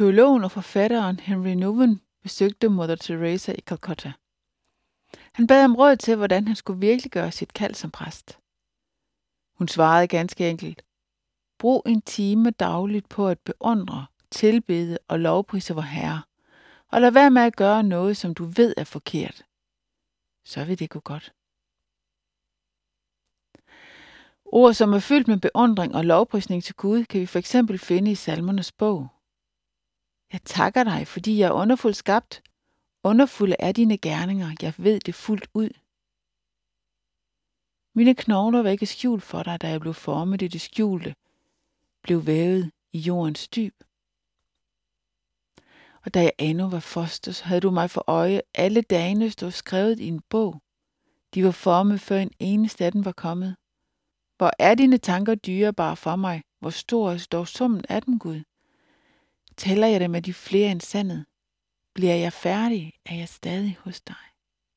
Teologen og forfatteren Henry Nouwen besøgte Mother Teresa i Calcutta. Han bad om råd til, hvordan han skulle virkeliggøre sit kald som præst. Hun svarede ganske enkelt, brug en time dagligt på at beundre, tilbede og lovprise vor Herre, og lad være med at gøre noget, som du ved er forkert. Så vil det gå godt. Ord, som er fyldt med beundring og lovprisning til Gud, kan vi for eksempel finde i salmernes bog. Jeg takker dig, fordi jeg er underfuldt skabt. Underfulde er dine gerninger, jeg ved det fuldt ud. Mine knogler var ikke skjult for dig, da jeg blev formet i det skjulte, blev vævet i jordens dyb. Og da jeg endnu var foster, så havde du mig for øje. Alle dagene stod skrevet i en bog. De var formet, før en eneste af dem var kommet. Hvor er dine tanker dyrebare for mig? Hvor stor er dog summen af dem, Gud? Tæller jeg dem med de flere end sandet? Bliver jeg færdig, er jeg stadig hos dig.